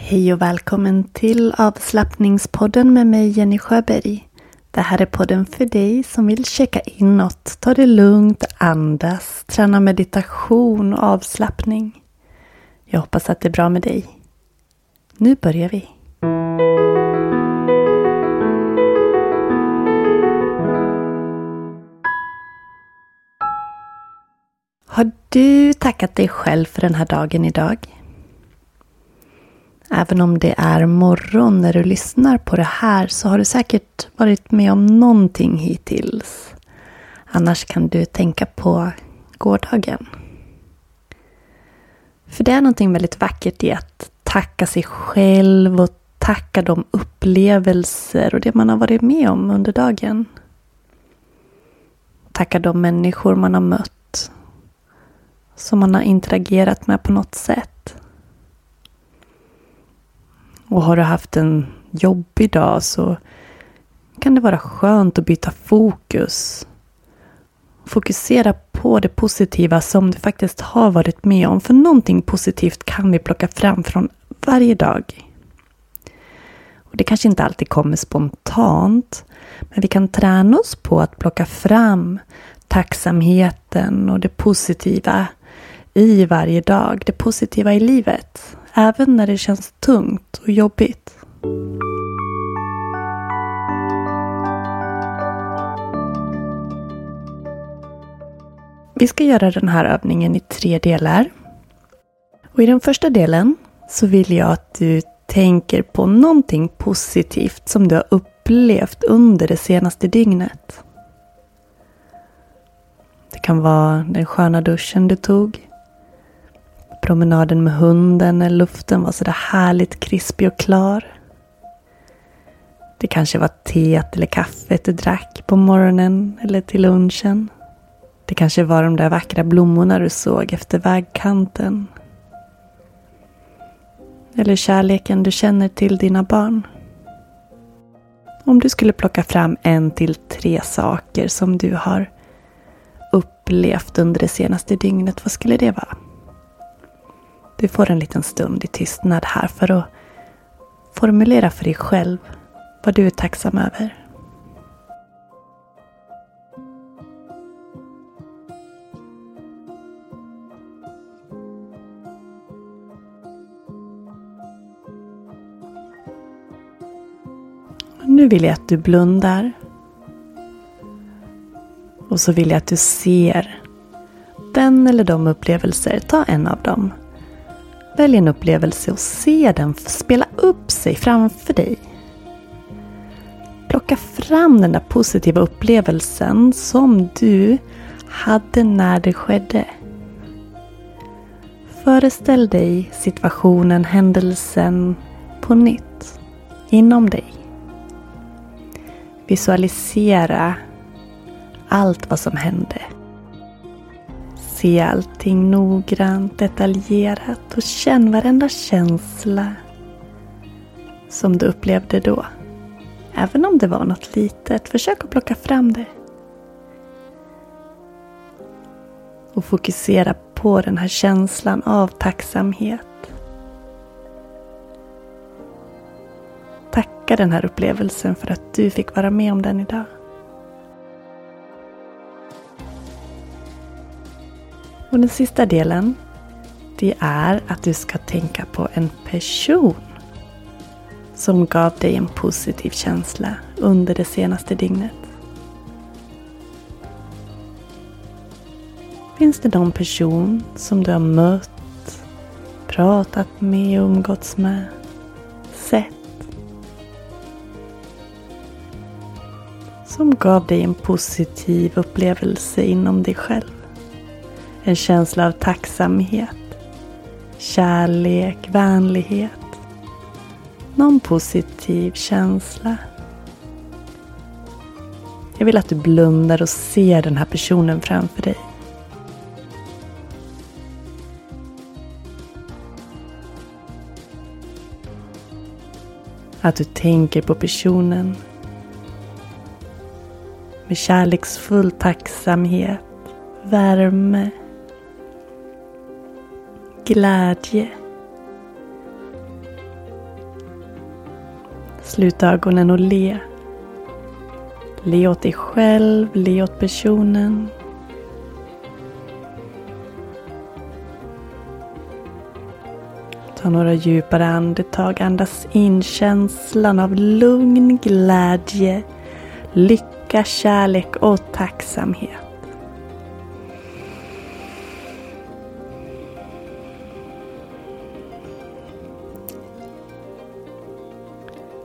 Hej och välkommen till avslappningspodden med mig Jenny Sjöberg. Det här är podden för dig som vill checka inåt, ta det lugnt, andas, träna meditation och avslappning. Jag hoppas att det är bra med dig. Nu börjar vi. Har du tackat dig själv för den här dagen idag? Även om det är morgon när du lyssnar på det här så har du säkert varit med om någonting hittills. Annars kan du tänka på gårdagen. För det är någonting väldigt vackert i att tacka sig själv och tacka de upplevelser och det man har varit med om under dagen. Tacka de människor man har mött. Som man har interagerat med på något sätt. Och har du haft en jobbig dag så kan det vara skönt att byta fokus. Fokusera på det positiva som du faktiskt har varit med om. För någonting positivt kan vi plocka fram från varje dag. Och Det kanske inte alltid kommer spontant. Men vi kan träna oss på att plocka fram tacksamheten och det positiva i varje dag. Det positiva i livet. Även när det känns tungt och jobbigt. Vi ska göra den här övningen i tre delar. Och I den första delen så vill jag att du tänker på någonting positivt som du har upplevt under det senaste dygnet. Det kan vara den sköna duschen du tog, promenaden med hunden när luften var sådär härligt krispig och klar. Det kanske var teet eller kaffet du drack på morgonen eller till lunchen. Det kanske var de där vackra blommorna du såg efter vägkanten. Eller kärleken du känner till dina barn. Om du skulle plocka fram en till tre saker som du har upplevt under det senaste dygnet, vad skulle det vara? Du får en liten stund i tystnad här för att formulera för dig själv vad du är tacksam över. Nu vill jag att du blundar. Och så vill jag att du ser den eller de upplevelser. Ta en av dem Välj en upplevelse och se den spela upp sig framför dig. Plocka fram den där positiva upplevelsen som du hade när det skedde. Föreställ dig situationen, händelsen på nytt inom dig. Visualisera allt vad som hände. Se allting noggrant, detaljerat och känn varenda känsla som du upplevde då. Även om det var något litet, försök att plocka fram det. Och fokusera på den här känslan av tacksamhet. Tacka den här upplevelsen för att du fick vara med om den idag. Och den sista delen, det är att du ska tänka på en person som gav dig en positiv känsla under det senaste dygnet. Finns det någon person som du har mött, pratat med, umgåtts med, sett? Som gav dig en positiv upplevelse inom dig själv. En känsla av tacksamhet, kärlek, vänlighet. Någon positiv känsla. Jag vill att du blundar och ser den här personen framför dig. Att du tänker på personen med kärleksfull tacksamhet, värme, glädje. Slut ögonen och le. Le åt dig själv, le åt personen. Ta några djupare andetag. Andas in känslan av lugn, glädje, lycka, kärlek och tacksamhet.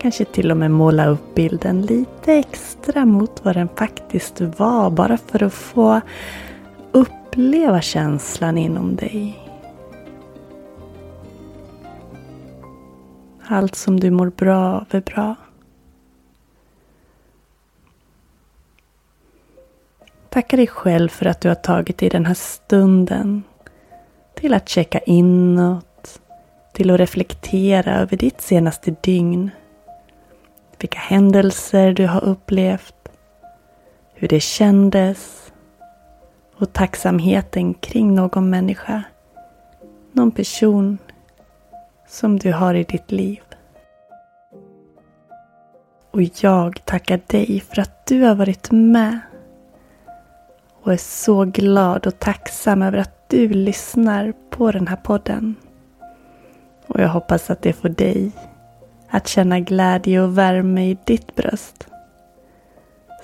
Kanske till och med måla upp bilden lite extra mot vad den faktiskt var. Bara för att få uppleva känslan inom dig. Allt som du mår bra av är bra. Tacka dig själv för att du har tagit dig den här stunden till att checka inåt, till att reflektera över ditt senaste dygn. Vilka händelser du har upplevt, hur det kändes och tacksamheten kring någon människa, någon person som du har i ditt liv. Och jag tackar dig för att du har varit med och är så glad och tacksam över att du lyssnar på den här podden. Och jag hoppas att det får dig att känna glädje och värme i ditt bröst.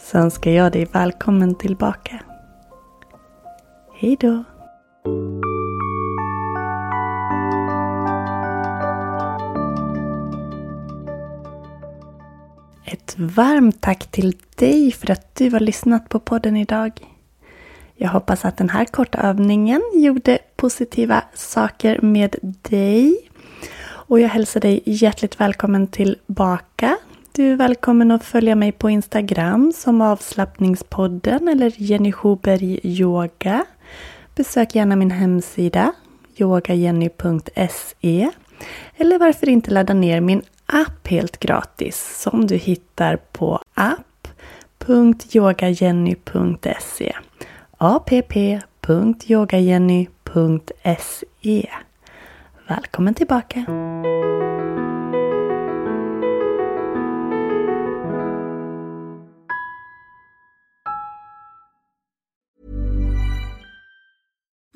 Så önskar jag dig välkommen tillbaka. Hej då! Ett varmt tack till dig för att du har lyssnat på podden idag. Jag hoppas att den här korta övningen gjorde positiva saker med dig. Och jag hälsar dig hjärtligt välkommen tillbaka. Du är välkommen att följa mig på Instagram som avslappningspodden eller Jenny Schuberg Yoga. Besök gärna min hemsida yogajenny.se eller varför inte ladda ner min app helt gratis som du hittar på app.yogajenny.se app.yogajenny.se Välkommen tillbaka!